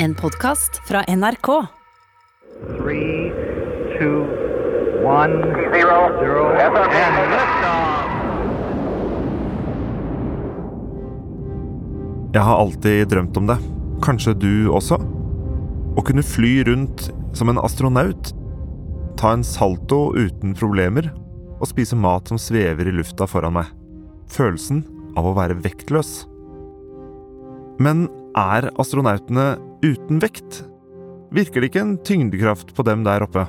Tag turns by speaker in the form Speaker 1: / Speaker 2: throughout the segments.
Speaker 1: En podkast fra NRK.
Speaker 2: Three, two, one, zero, zero.
Speaker 3: Jeg har alltid drømt om det. Kanskje du også? Å kunne fly rundt som en astronaut. Ta en salto uten problemer. Og spise mat som svever i lufta foran meg. Følelsen av å være vektløs. Men er astronautene uten vekt? Virker det ikke en tyngdekraft på dem der oppe?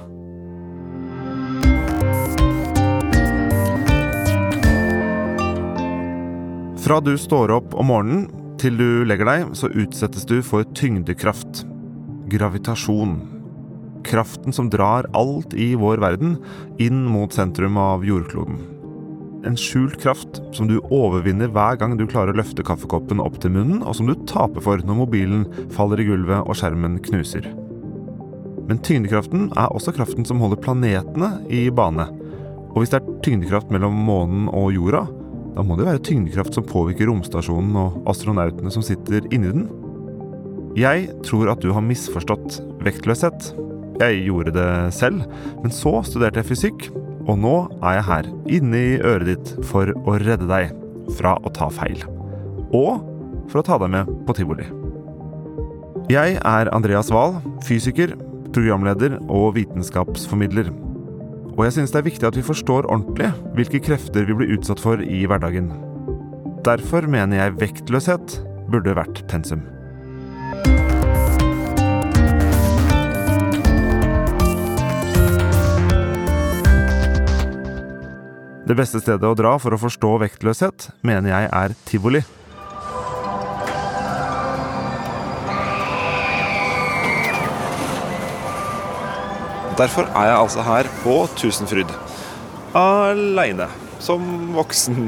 Speaker 3: Fra du står opp om morgenen til du legger deg, så utsettes du for tyngdekraft. Gravitasjon. Kraften som drar alt i vår verden inn mot sentrum av jordkloden. En skjult kraft som du overvinner hver gang du klarer å løfte kaffekoppen opp til munnen, og som du taper for når mobilen faller i gulvet og skjermen knuser. Men tyngdekraften er også kraften som holder planetene i bane. Og hvis det er tyngdekraft mellom månen og jorda, da må det være tyngdekraft som påvirker romstasjonen og astronautene som sitter inni den. Jeg tror at du har misforstått vektløshet. Jeg gjorde det selv, men så studerte jeg fysikk, og nå er jeg her, inne i øret ditt, for å redde deg fra å ta feil. Og for å ta deg med på tivoli. Jeg er Andreas Wahl, fysiker, programleder og vitenskapsformidler. Og jeg synes det er viktig at vi forstår ordentlig hvilke krefter vi blir utsatt for i hverdagen. Derfor mener jeg vektløshet burde vært pensum. Det beste stedet å dra for å forstå vektløshet, mener jeg er tivoli. Derfor er jeg altså her på Tusenfryd. Aleine. Som voksen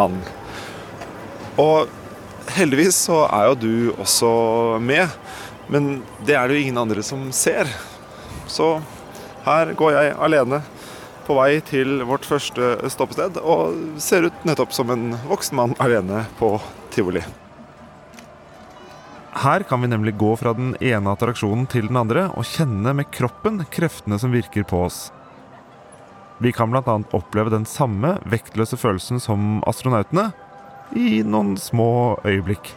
Speaker 3: mann. Og heldigvis så er jo du også med. Men det er det jo ingen andre som ser. Så her går jeg alene på vei til vårt første stoppested og ser ut nettopp som en voksen mann alene på tivoli. Her kan vi nemlig gå fra den ene attraksjonen til den andre og kjenne med kroppen kreftene som virker på oss. Vi kan bl.a. oppleve den samme vektløse følelsen som astronautene i noen små øyeblikk.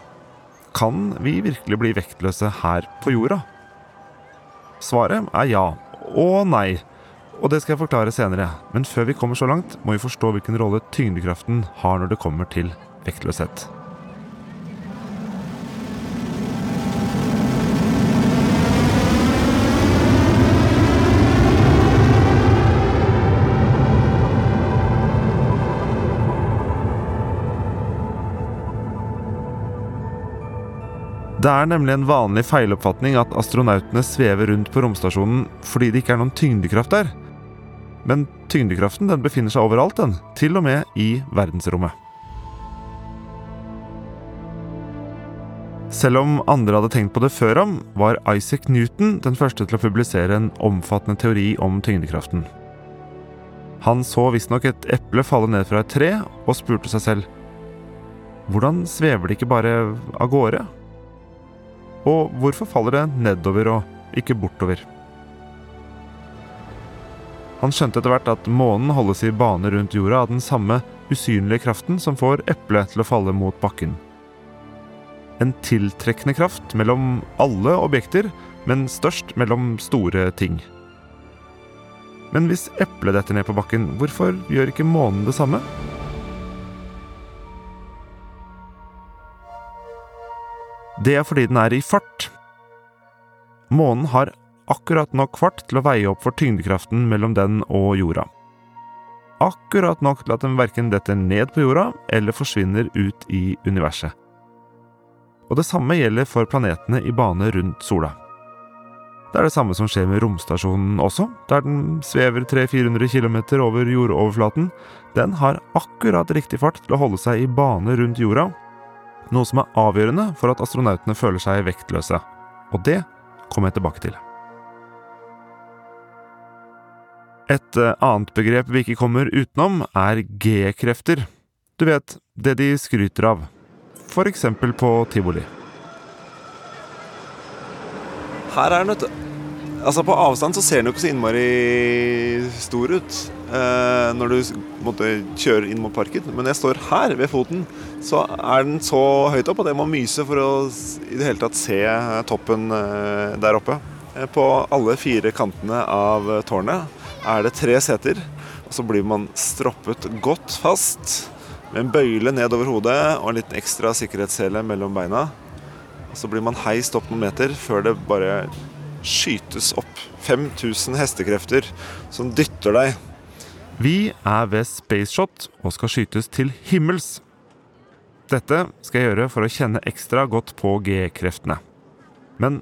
Speaker 3: Kan vi virkelig bli vektløse her på jorda? Svaret er ja og nei, og det skal jeg forklare senere. Men før vi kommer så langt, må vi forstå hvilken rolle tyngdekraften har når det kommer til vektløshet. Det er nemlig en vanlig feiloppfatning at astronautene svever rundt på romstasjonen fordi det ikke er noen tyngdekraft der. Men tyngdekraften den befinner seg overalt, den. Til og med i verdensrommet. Selv om andre hadde tenkt på det før ham, var Isaac Newton den første til å publisere en omfattende teori om tyngdekraften. Han så visstnok et eple falle ned fra et tre, og spurte seg selv Hvordan svever det ikke bare av gårde? Og hvorfor faller det nedover og ikke bortover? Han skjønte etter hvert at månen holdes i bane rundt jorda av den samme usynlige kraften som får eplet til å falle mot bakken. En tiltrekkende kraft mellom alle objekter, men størst mellom store ting. Men hvis eplet detter ned på bakken, hvorfor gjør ikke månen det samme? Det er fordi den er i fart. Månen har akkurat nok fart til å veie opp for tyngdekraften mellom den og jorda. Akkurat nok til at den verken detter ned på jorda eller forsvinner ut i universet. Og det samme gjelder for planetene i bane rundt sola. Det er det samme som skjer med romstasjonen også, der den svever 300-400 km over jordoverflaten. Den har akkurat riktig fart til å holde seg i bane rundt jorda, noe som er avgjørende for at astronautene føler seg vektløse. Og det kommer jeg tilbake til. Et annet begrep vi ikke kommer utenom, er G-krefter. Du vet, det de skryter av. For eksempel på tivoli.
Speaker 4: Her er den, vet du. Altså På avstand så ser den jo ikke så innmari stor ut eh, når du måtte kjøre inn mot parken. Men jeg står her ved foten, så er den så høyt opp at jeg må myse for å i det hele tatt se toppen eh, der oppe. Eh, på alle fire kantene av tårnet er det tre seter. Og så blir man stroppet godt fast med en bøyle nedover hodet og en liten ekstra sikkerhetssele mellom beina. Og så blir man heist opp noen meter før det bare skytes opp 5000 hestekrefter som dytter deg.
Speaker 3: Vi er ved Spaceshot og skal skytes til himmels. Dette skal jeg gjøre for å kjenne ekstra godt på G-kreftene. Men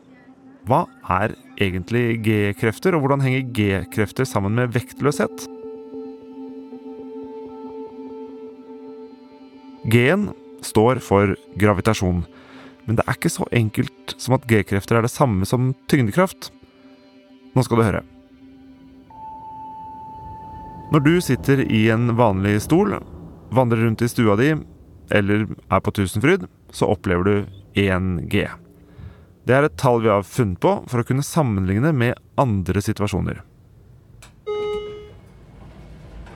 Speaker 3: hva er egentlig G-krefter, og hvordan henger G-krefter sammen med vektløshet? G-en står for gravitasjon. Men det er ikke så enkelt som at G-krefter er det samme som tyngdekraft. Nå skal du høre. Når du sitter i en vanlig stol, vandrer rundt i stua di eller er på Tusenfryd, så opplever du 1G. Det er et tall vi har funnet på for å kunne sammenligne med andre situasjoner.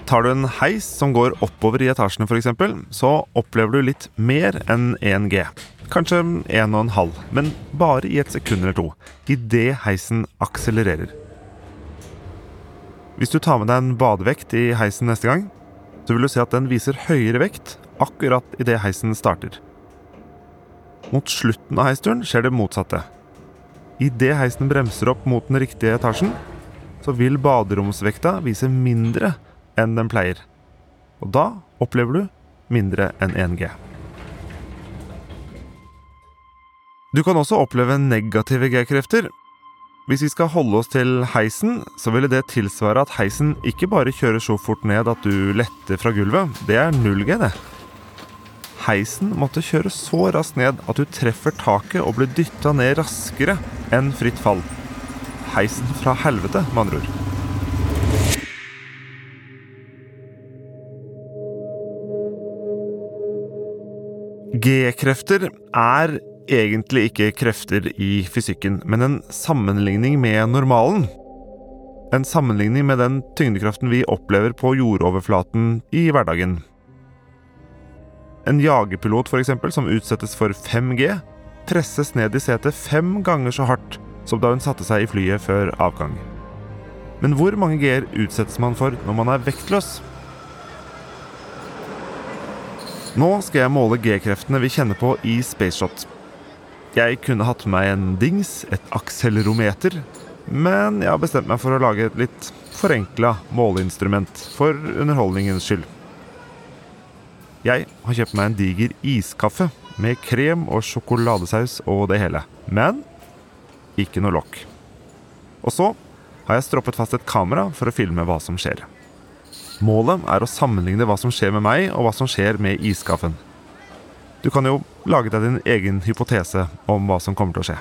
Speaker 3: Tar du en heis som går oppover i etasjene f.eks., så opplever du litt mer enn 1G. Kanskje 1,5, men bare i et sekund eller to. Idet heisen akselererer. Hvis du tar med deg en badevekt i heisen neste gang, så vil du se at den viser høyere vekt akkurat idet heisen starter. Mot slutten av heisturen skjer det motsatte. Idet heisen bremser opp mot den riktige etasjen, så vil baderomsvekta vise mindre enn den pleier. Og da opplever du mindre enn 1G. Du kan også oppleve negative G-krefter. Hvis vi skal holde oss til heisen, så ville det tilsvare at heisen ikke bare kjører så fort ned at du letter fra gulvet. Det er 0G, det. Heisen måtte kjøre så raskt ned at du treffer taket og blir dytta ned raskere enn fritt fall. Heisen fra helvete, med andre ord. G-krefter er egentlig ikke krefter i fysikken, men en sammenligning med normalen. En sammenligning med den tyngdekraften vi opplever på jordoverflaten i hverdagen. En jagerpilot eksempel, som utsettes for 5G, presses ned i setet fem ganger så hardt som da hun satte seg i flyet før avgang. Men hvor mange G-er utsettes man for når man er vektløs? Nå skal jeg måle G-kreftene vi kjenner på i Spaceshot. Jeg kunne hatt med meg en dings, et akselerometer, men jeg har bestemt meg for å lage et litt forenkla måleinstrument for underholdningens skyld. Jeg har kjøpt meg en diger iskaffe med krem og sjokoladesaus og det hele. Men ikke noe lokk. Og så har jeg stroppet fast et kamera for å filme hva som skjer. Målet er å sammenligne hva som skjer med meg, og hva som skjer med iskaffen. Du kan jo lage deg din egen hypotese om hva som kommer til å skje.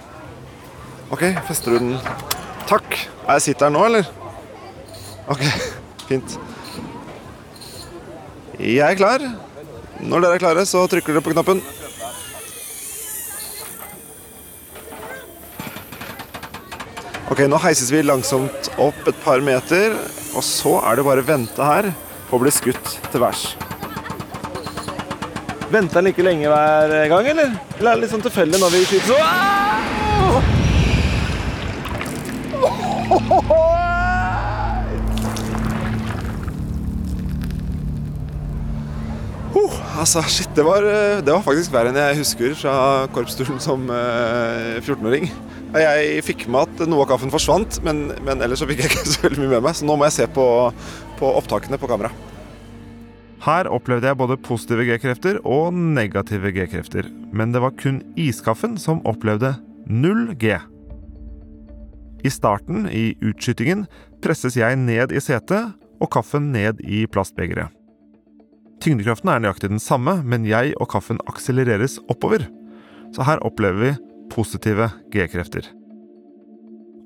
Speaker 4: Ok, fester du den Takk. Er jeg sitter her nå, eller? Ok, fint. Jeg er klar. Når dere er klare, så trykker dere på knappen. Ok, nå heises vi langsomt opp et par meter, og så er det bare å vente her på å bli skutt til værs. Venter den like lenge hver gang, eller? Eller er det litt sånn tilfeldig når vi skyter så Oh, altså, shit, det var, eh, det var faktisk verre enn jeg husker fra korpsturen som eh, 14-åring. Jeg fikk med at noe av kaffen forsvant, men, men, ellers så fikk jeg ikke så veldig mye med meg. Så nå må jeg se på, på opptakene på kamera.
Speaker 3: Her opplevde jeg både positive G-krefter og negative G-krefter. Men det var kun iskaffen som opplevde null G. I starten, i utskytingen, presses jeg ned i setet og kaffen ned i plastbegeret. Tyngdekraften er nøyaktig den samme, men jeg og kaffen akselereres oppover. Så her opplever vi positive G-krefter.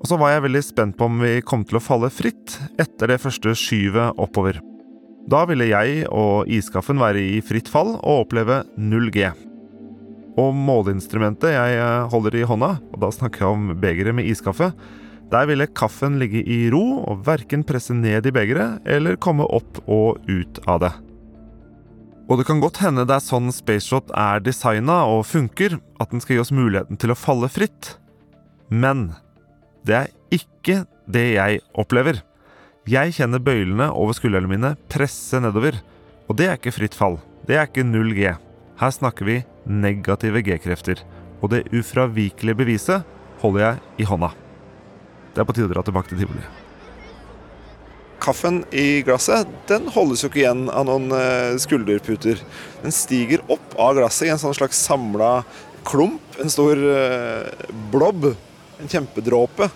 Speaker 3: Og så var jeg veldig spent på om vi kom til å falle fritt etter det første skyvet oppover. Da ville jeg og iskaffen være i fritt fall og oppleve 0 G. Og måleinstrumentet jeg eh, holder i hånda, og da snakker jeg om begeret med iskaffe, der ville kaffen ligge i ro og verken presse ned i begeret eller komme opp og ut av det. Og det kan godt hende det er sånn Spaceshot er designa og funker, at den skal gi oss muligheten til å falle fritt. Men det er ikke det jeg opplever. Jeg kjenner bøylene over skuldrene mine presse nedover, og det er ikke fritt fall. Det er ikke 0G. Her snakker vi negative G-krefter, og det ufravikelige beviset holder jeg i hånda. Det er på tide å dra tilbake til tivoli.
Speaker 4: Kaffen i glasset den holdes jo ikke igjen av noen eh, skulderputer. Den stiger opp av glasset i en sånn slags samla klump. En stor blobb, blob. En kjempedråpe.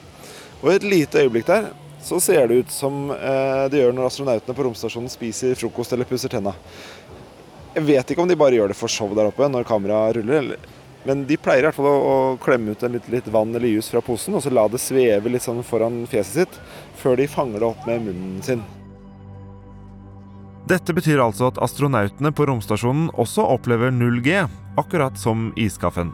Speaker 4: Og i et lite øyeblikk der så ser det ut som eh, det gjør når astronautene på romstasjonen spiser frokost eller pusser tenna. Jeg vet ikke om de bare gjør det for show der oppe når kameraet ruller. eller men de pleier i hvert fall å, å klemme ut litt, litt, vann eller jus fra posen og så la det sveve litt sånn foran fjeset sitt før de fanger det opp med munnen sin.
Speaker 3: Dette betyr altså at astronautene på romstasjonen også opplever 0G, akkurat som iskaffen.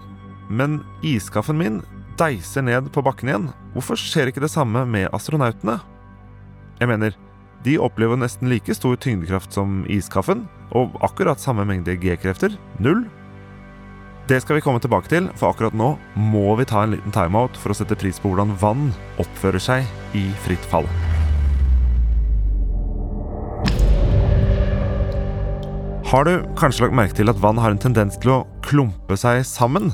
Speaker 3: Men iskaffen min deiser ned på bakken igjen. Hvorfor skjer ikke det samme med astronautene? Jeg mener, de opplever nesten like stor tyngdekraft som iskaffen, og akkurat samme mengde G-krefter, null. Det skal vi komme tilbake til, for akkurat nå må vi ta en liten timeout for å sette pris på hvordan vann oppfører seg i fritt fall. Har du kanskje lagt merke til at vann har en tendens til å klumpe seg sammen?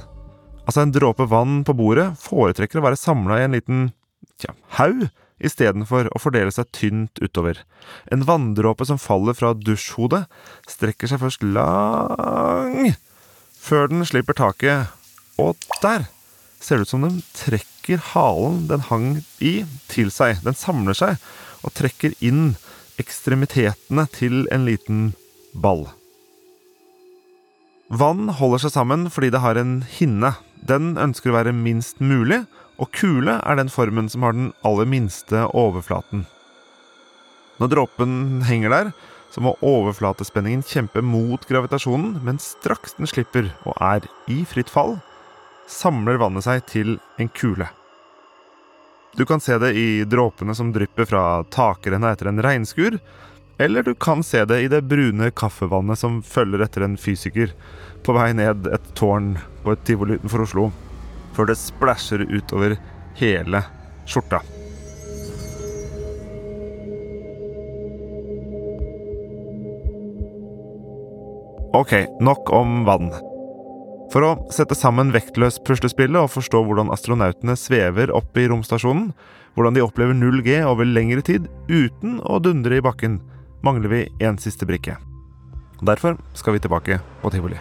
Speaker 3: Altså En dråpe vann på bordet foretrekker å være samla i en liten tja, haug istedenfor å fordele seg tynt utover. En vanndråpe som faller fra dusjhodet, strekker seg først lang før den slipper taket, og der ser det ut som den trekker halen den hang i, til seg. Den samler seg og trekker inn ekstremitetene til en liten ball. Vann holder seg sammen fordi det har en hinne. Den ønsker å være minst mulig, og kule er den formen som har den aller minste overflaten. Når dråpen henger der, så må overflatespenningen kjempe mot gravitasjonen, men straks den slipper og er i fritt fall, samler vannet seg til en kule. Du kan se det i dråpene som drypper fra takrenna etter en regnskur, eller du kan se det i det brune kaffevannet som følger etter en fysiker på vei ned et tårn på et tivoli utenfor Oslo, før det splæsjer utover hele skjorta. Ok, nok om vann. For å sette sammen vektløs-puslespillet og forstå hvordan astronautene svever opp i romstasjonen, hvordan de opplever 0G over lengre tid uten å dundre i bakken, mangler vi en siste brikke. Derfor skal vi tilbake på tivoli.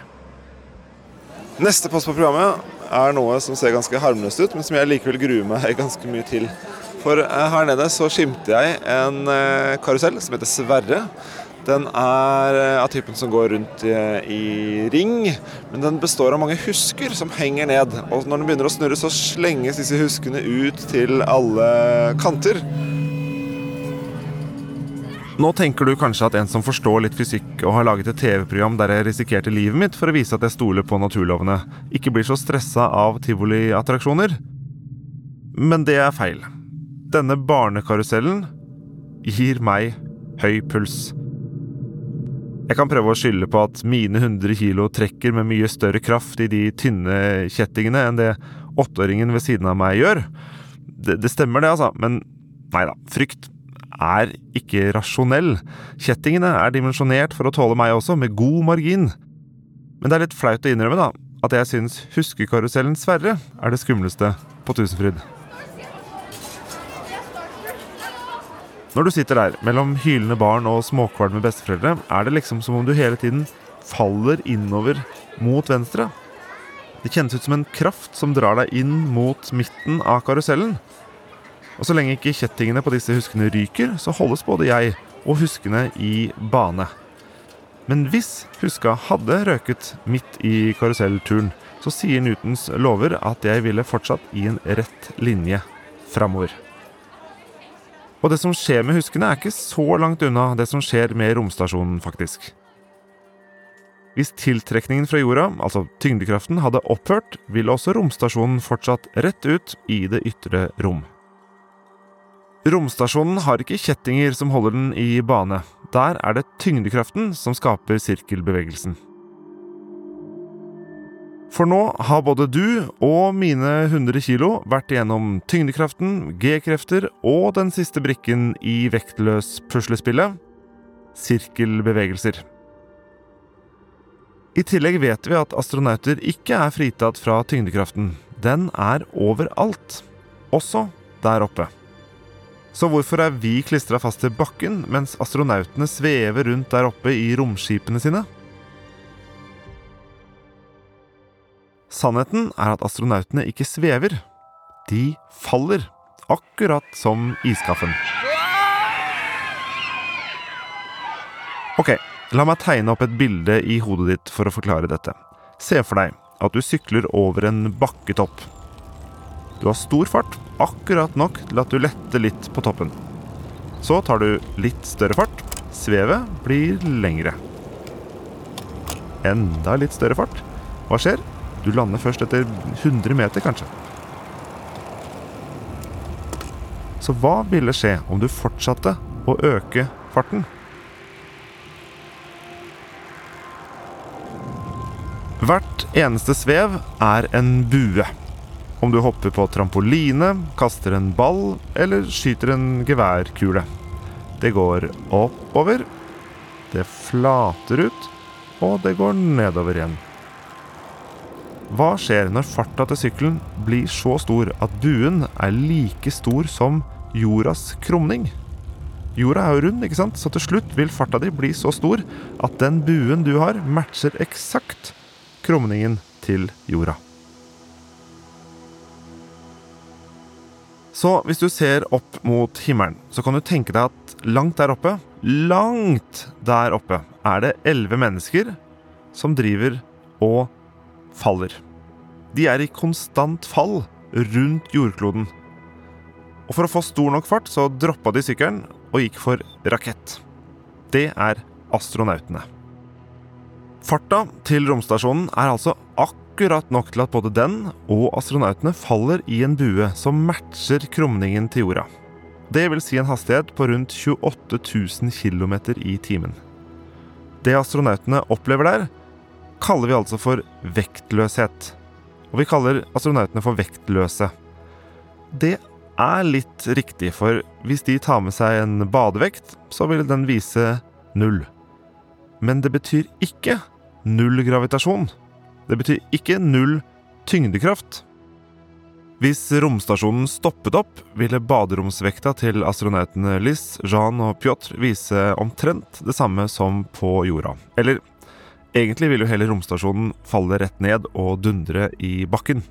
Speaker 4: Neste post på programmet er noe som ser ganske harmløst ut, men som jeg likevel gruer meg ganske mye til. For eh, her nede så skimter jeg en eh, karusell som heter Sverre. Den er eh, av typen som går rundt i, i, ring, men den består av mange husker som henger ned. Og når den begynner å snurre, så slenges disse huskene ut til alle kanter.
Speaker 3: Nå tenker du kanskje at en som forstår litt fysikk og har laget et TV-program der jeg risikerte livet mitt for å vise at jeg stoler på naturlovene, ikke blir så stressa av tivoliattraksjoner. Men det er feil. Denne barnekarusellen gir meg høy puls. Jeg kan prøve å skylde på at mine 100 kilo trekker med mye større kraft i de tynne kjettingene enn det åtteåringen ved siden av meg gjør. Det, det stemmer det, altså, men nei da. Frykt er ikke rasjonell. Kjettingene er dimensjonert for å tåle meg også, med god margin. Men det er litt flaut å innrømme, da, at jeg syns huskekarusellen Sverre er det skumleste på Tusenfryd. Når du sitter der mellom hylende barn og småkvalme besteforeldre, er det liksom som om du hele tiden faller innover mot venstre. Det kjennes ut som en kraft som drar deg inn mot midten av karusellen. Og så lenge ikke kjettingene på disse huskene ryker, så holdes både jeg og huskene i bane. Men hvis huska hadde røket midt i karusellturen, så sier Newtons lover at jeg ville fortsatt i en rett linje framover. Og det som skjer med huskene, er ikke så langt unna det som skjer med romstasjonen, faktisk. Hvis tiltrekningen fra jorda, altså tyngdekraften, hadde opphørt, ville også romstasjonen fortsatt rett ut i det ytre rom. Romstasjonen har ikke kjettinger som holder den i bane. Der er det tyngdekraften som skaper sirkelbevegelsen. For nå har både du og mine 100 kilo vært igjennom tyngdekraften, G-krefter og den siste brikken i vektløs-puslespillet sirkelbevegelser. I tillegg vet vi at astronauter ikke er fritatt fra tyngdekraften. Den er overalt, også der oppe. Så hvorfor er vi klistra fast til bakken, mens astronautene svever rundt der oppe i romskipene sine? Sannheten er at astronautene ikke svever. De faller, akkurat som iskaffen. Ok, la meg tegne opp et bilde i hodet ditt for å forklare dette. Se for deg at du sykler over en bakketopp. Du har stor fart, akkurat nok til at du letter litt på toppen. Så tar du litt større fart. Svevet blir lengre. Enda litt større fart. Hva skjer? Du lander først etter 100 meter, kanskje. Så hva ville skje om du fortsatte å øke farten? Hvert eneste svev er en bue. Om du hopper på trampoline, kaster en ball eller skyter en geværkule. Det går oppover, det flater ut, og det går nedover igjen. Hva skjer når farta til sykkelen blir så stor at buen er like stor som jordas krumning? Jorda er jo rund, ikke sant? så til slutt vil farta di bli så stor at den buen du har, matcher eksakt krumningen til jorda. Så hvis du ser opp mot himmelen, så kan du tenke deg at langt der oppe, langt der oppe, er det elleve mennesker som driver og faller. De er i konstant fall rundt jordkloden. Og for å få stor nok fart, så droppa de sykkelen og gikk for rakett. Det er astronautene. Farta til romstasjonen er altså akkurat nok til at både den og astronautene faller i en bue som matcher krumningen til jorda. Det vil si en hastighet på rundt 28 000 km i timen. Det astronautene opplever der, kaller vi altså for vektløshet. Og vi kaller astronautene for vektløse. Det er litt riktig, for hvis de tar med seg en badevekt, så vil den vise null. Men det betyr ikke null gravitasjon. Det betyr ikke null tyngdekraft. Hvis romstasjonen stoppet opp, ville baderomsvekta til astronautene Liz, Jean og Pjotr vise omtrent det samme som på jorda. Eller egentlig vil jo hele romstasjonen falle rett ned og dundre i bakken.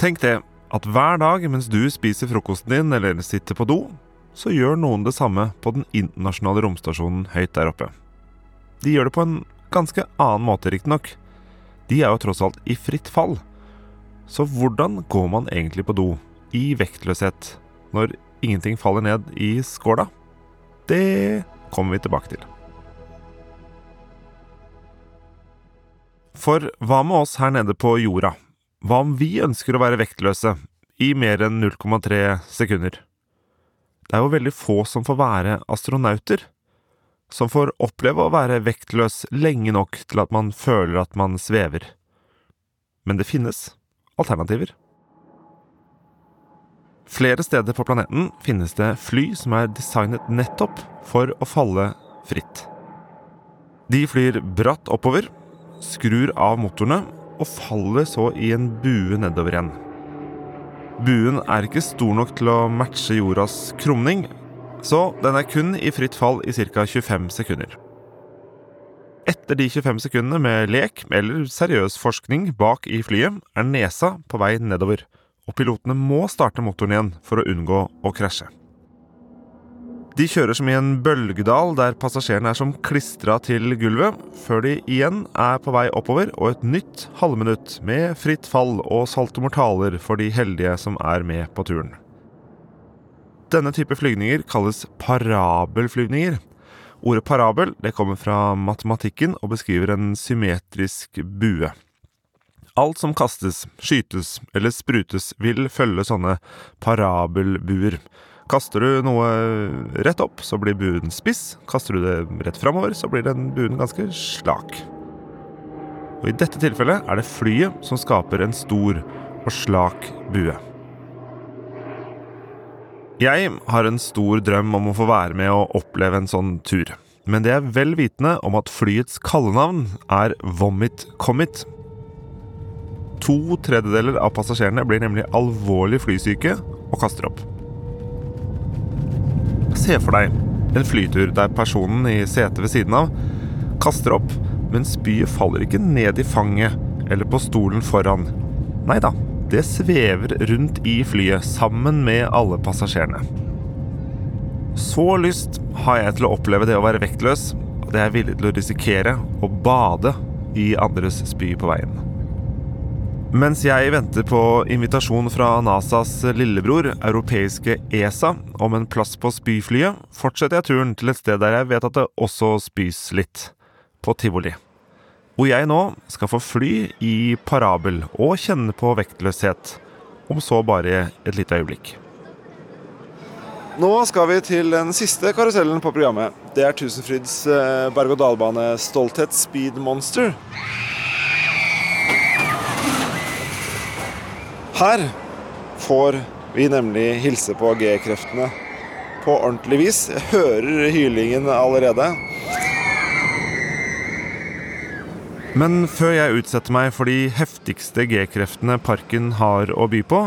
Speaker 3: Tenk det, at hver dag mens du spiser frokosten din eller sitter på do, så gjør noen det samme på den internasjonale romstasjonen høyt der oppe. De gjør det på en ganske annen måte, riktignok. De er jo tross alt i fritt fall. Så hvordan går man egentlig på do, i vektløshet, når ingenting faller ned i skåla? Det kommer vi tilbake til. For hva med oss her nede på jorda? Hva om vi ønsker å være vektløse i mer enn 0,3 sekunder? Det er jo veldig få som får være astronauter. Som får oppleve å være vektløs lenge nok til at man føler at man svever. Men det finnes alternativer. Flere steder på planeten finnes det fly som er designet nettopp for å falle fritt. De flyr bratt oppover, skrur av motorene og faller så i en bue nedover igjen. Buen er ikke stor nok til å matche jordas krumning, så den er kun i fritt fall i ca. 25 sekunder. Etter de 25 sekundene med lek eller seriøs forskning bak i flyet, er nesa på vei nedover, og pilotene må starte motoren igjen for å unngå å krasje. De kjører som i en bølgedal der passasjerene er som klistra til gulvet, før de igjen er på vei oppover og et nytt halvminutt med fritt fall og saltomortaler for de heldige som er med på turen. Denne type flygninger kalles parabelflygninger, Ordet parabel det kommer fra matematikken og beskriver en symmetrisk bue. Alt som kastes, skytes eller sprutes vil følge sånne parabelbuer. Kaster du noe rett opp, så blir buen spiss. Kaster du det rett framover, så blir den buen ganske slak. Og I dette tilfellet er det flyet som skaper en stor og slak bue. Jeg har en stor drøm om å få være med og oppleve en sånn tur. Men det er vel vitende om at flyets kallenavn er Vomit Commit. To tredjedeler av passasjerene blir nemlig alvorlig flysyke og kaster opp. Se for deg en flytur der personen i setet ved siden av kaster opp, men spyet faller ikke ned i fanget eller på stolen foran. Nei da, det svever rundt i flyet sammen med alle passasjerene. Så lyst har jeg til å oppleve det å være vektløs, og det er villig til å risikere å bade i andres spy på veien. Mens jeg venter på invitasjon fra NASAs lillebror, europeiske ESA, om en plass på spyflyet, fortsetter jeg turen til et sted der jeg vet at det også spys litt. På tivoli. Hvor jeg nå skal få fly i parabel og kjenne på vektløshet. Om så bare et lite øyeblikk.
Speaker 4: Nå skal vi til den siste karusellen på programmet. Det er Tusenfryds eh, berg-og-dal-bane Stolthet Speed Monster. Her får vi nemlig hilse på G-kreftene på ordentlig vis. Jeg hører hylingen allerede.
Speaker 3: Men før jeg utsetter meg for de heftigste G-kreftene parken har å by på,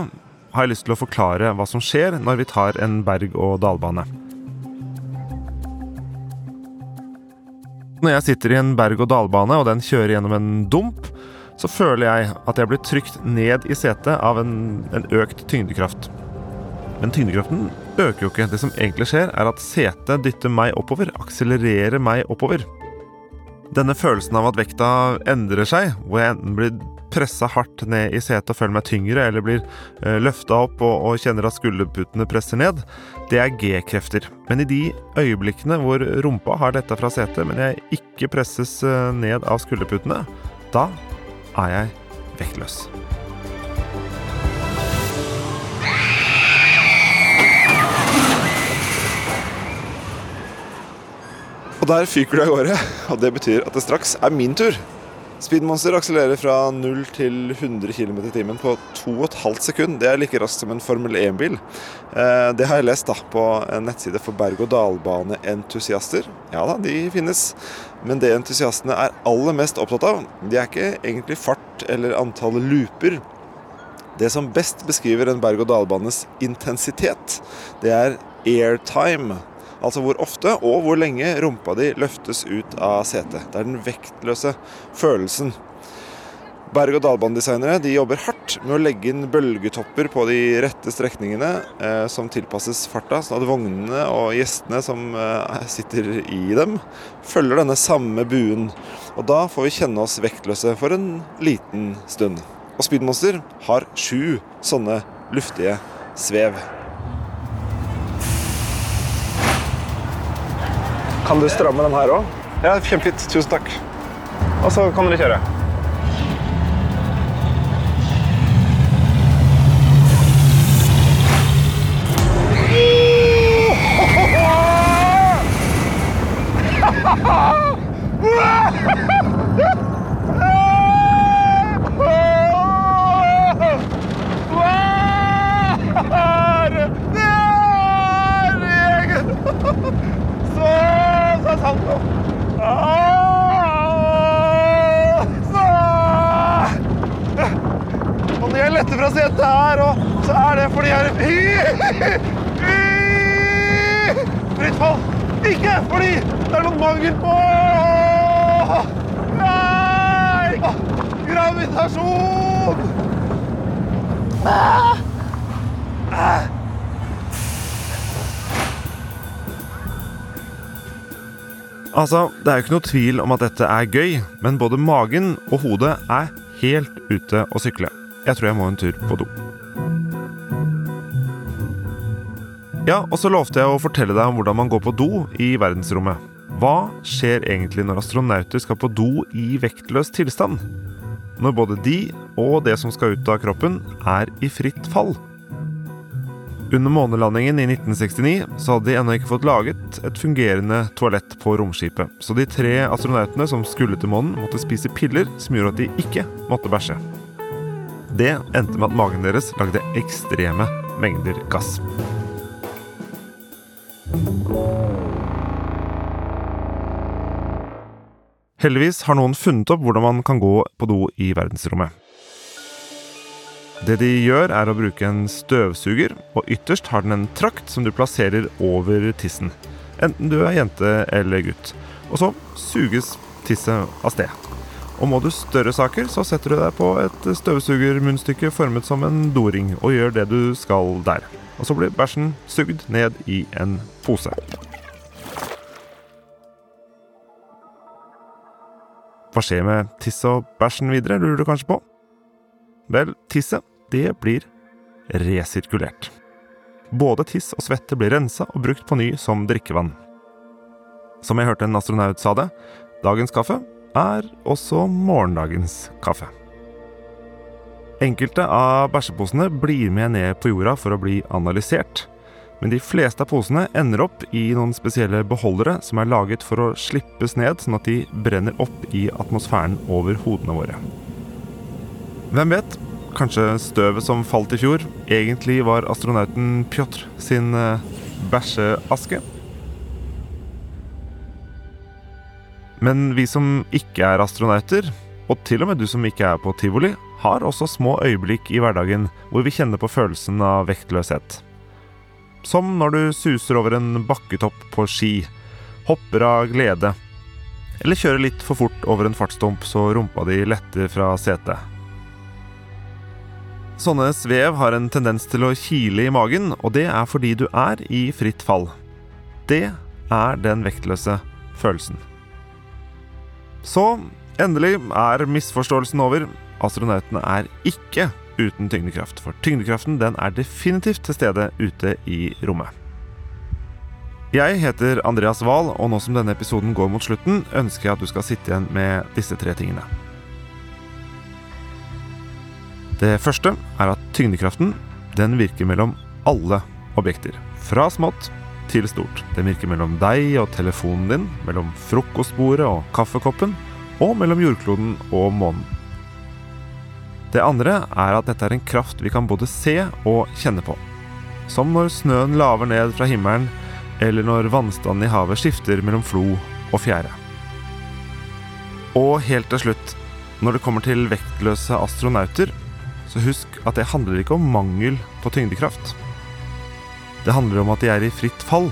Speaker 3: har jeg lyst til å forklare hva som skjer når vi tar en berg-og-dal-bane. Når jeg sitter i en berg-og-dal-bane og den kjører gjennom en dump, så føler jeg at jeg blir trykt ned i setet av en, en økt tyngdekraft. Men tyngdekraften øker jo ikke. Det som egentlig skjer, er at setet dytter meg oppover, akselererer meg oppover. Denne følelsen av at vekta endrer seg, hvor jeg enten blir pressa hardt ned i setet og føler meg tyngre, eller blir uh, løfta opp og, og, kjenner at skulderputene presser ned, det er G-krefter. Men i de øyeblikkene hvor rumpa har dette fra setet, men jeg ikke presses uh, ned av skulderputene, da er jeg vektløs.
Speaker 4: Og der fyker du av gårde, og det betyr at det straks er min tur. Speedmonster akselererer fra 0 til 100 km i timen på 2,5 sekund. Det er like raskt som en Formel 1-bil. Eh, det har jeg lest da på en nettside for berg-og-dal-bane-entusiaster. Ja da, de finnes. Men det entusiastene er aller mest opptatt av, de er ikke egentlig fart eller antallet looper. Det som best beskriver en berg-og-dal-banes intensitet, det er airtime. Altså hvor ofte og hvor lenge rumpa di løftes ut av setet. Det er den vektløse følelsen. Berg-og-dal-banedesignere jobber hardt med å legge inn bølgetopper på de rette strekningene eh, som tilpasses farta, sånn at vognene og gjestene som eh, sitter i dem, følger denne samme buen. Og da får vi kjenne oss vektløse for en liten stund. Og Speedmonster har sju sånne luftige svev.
Speaker 5: Kan du stramme den her òg?
Speaker 4: Ja, kjempefint. Tusen takk.
Speaker 5: Og så kan dere kjøre.
Speaker 4: Og når jeg letter fra setet her, og så er det fordi jeg er Fritt fall! Ikke fordi det er noen mangel på Nei! Gravitasjon!
Speaker 3: Altså, det er jo ikke noe tvil om at dette er gøy, men både magen og hodet er helt ute å sykle. Jeg tror jeg må en tur på do. Ja, og så lovte jeg å fortelle deg om hvordan man går på do i verdensrommet. Hva skjer egentlig når astronauter skal på do i vektløs tilstand? Når både de og det som skal ut av kroppen, er i fritt fall? Under månelandingen i 1969 så hadde de ennå ikke fått laget et fungerende toalett på romskipet, så de tre astronautene som skulle til månen, måtte spise piller som gjorde at de ikke måtte bæsje. Det endte med at magen deres lagde ekstreme mengder gass. Heldigvis har noen funnet opp hvordan man kan gå på do i verdensrommet. Det de gjør, er å bruke en støvsuger, og ytterst har den en trakt som du plasserer over tissen. Enten du er jente eller gutt. Og så suges tisset av sted. Og må du større saker, så setter du deg på et støvsugermunnstykke formet som en doring, og gjør det du skal der. Og så blir bæsjen sugd ned i en pose. Hva skjer med tisset og bæsjen videre, lurer du kanskje på? Vel, tisset, det blir resirkulert. Både tiss og svette blir rensa og brukt på ny som drikkevann. Som jeg hørte en astronaut sa det, dagens kaffe er også morgendagens kaffe. Enkelte av bæsjeposene blir med ned på jorda for å bli analysert. Men de fleste av posene ender opp i noen spesielle beholdere som er laget for å slippes ned, sånn at de brenner opp i atmosfæren over hodene våre. Hvem vet? Kanskje støvet som falt i fjor, egentlig var astronauten Pjotr sin uh, bæsjeaske? Men vi som ikke er astronauter, og til og med du som ikke er på tivoli, har også små øyeblikk i hverdagen hvor vi kjenner på følelsen av vektløshet. Som når du suser over en bakketopp på ski, hopper av glede, eller kjører litt for fort over en fartsdump så rumpa di letter fra setet. Sånne svev har en tendens til å kile i magen, og det er fordi du er i fritt fall. Det er den vektløse følelsen. Så endelig er misforståelsen over. Astronautene er ikke uten tyngdekraft, for tyngdekraften den er definitivt til stede ute i rommet. Jeg heter Andreas Wahl, og nå som denne episoden går mot slutten, ønsker jeg at du skal sitte igjen med disse tre tingene. Det første er at tyngdekraften den virker mellom alle objekter. Fra smått til stort. Den virker mellom deg og telefonen din, mellom frokostbordet og kaffekoppen, og mellom jordkloden og månen. Det andre er at dette er en kraft vi kan både se og kjenne på. Som når snøen laver ned fra himmelen, eller når vannstanden i havet skifter mellom flo og fjære. Og helt til slutt, når det kommer til vektløse astronauter, så husk at det handler ikke om mangel på tyngdekraft. Det handler om at de er i fritt fall.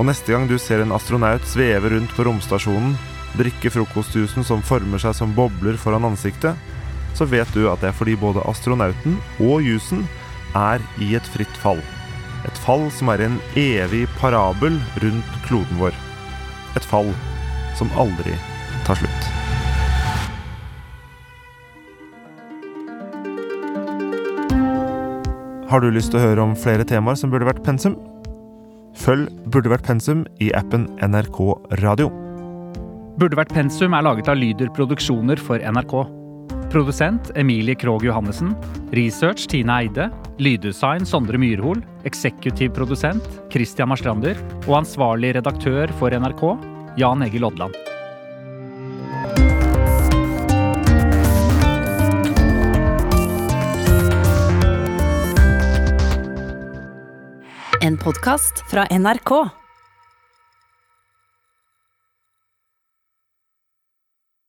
Speaker 3: Og neste gang du ser en astronaut sveve rundt på romstasjonen, drikke frokostjusen som former seg som bobler foran ansiktet, så vet du at det er fordi både astronauten og jusen er i et fritt fall. Et fall som er en evig parabel rundt kloden vår. Et fall som aldri tar slutt. Har du lyst til å høre om flere temaer som burde vært pensum? Følg Burde vært pensum i appen NRK Radio.
Speaker 6: Burde vært pensum er laget av Lyder Produksjoner for NRK. Produsent Emilie Krogh Johannessen. Research Tine Eide. Lyddesign Sondre Myrhol. Eksekutiv produsent Christian Marstrander. Og ansvarlig redaktør for NRK Jan Egil Odland.
Speaker 1: En podkast fra NRK.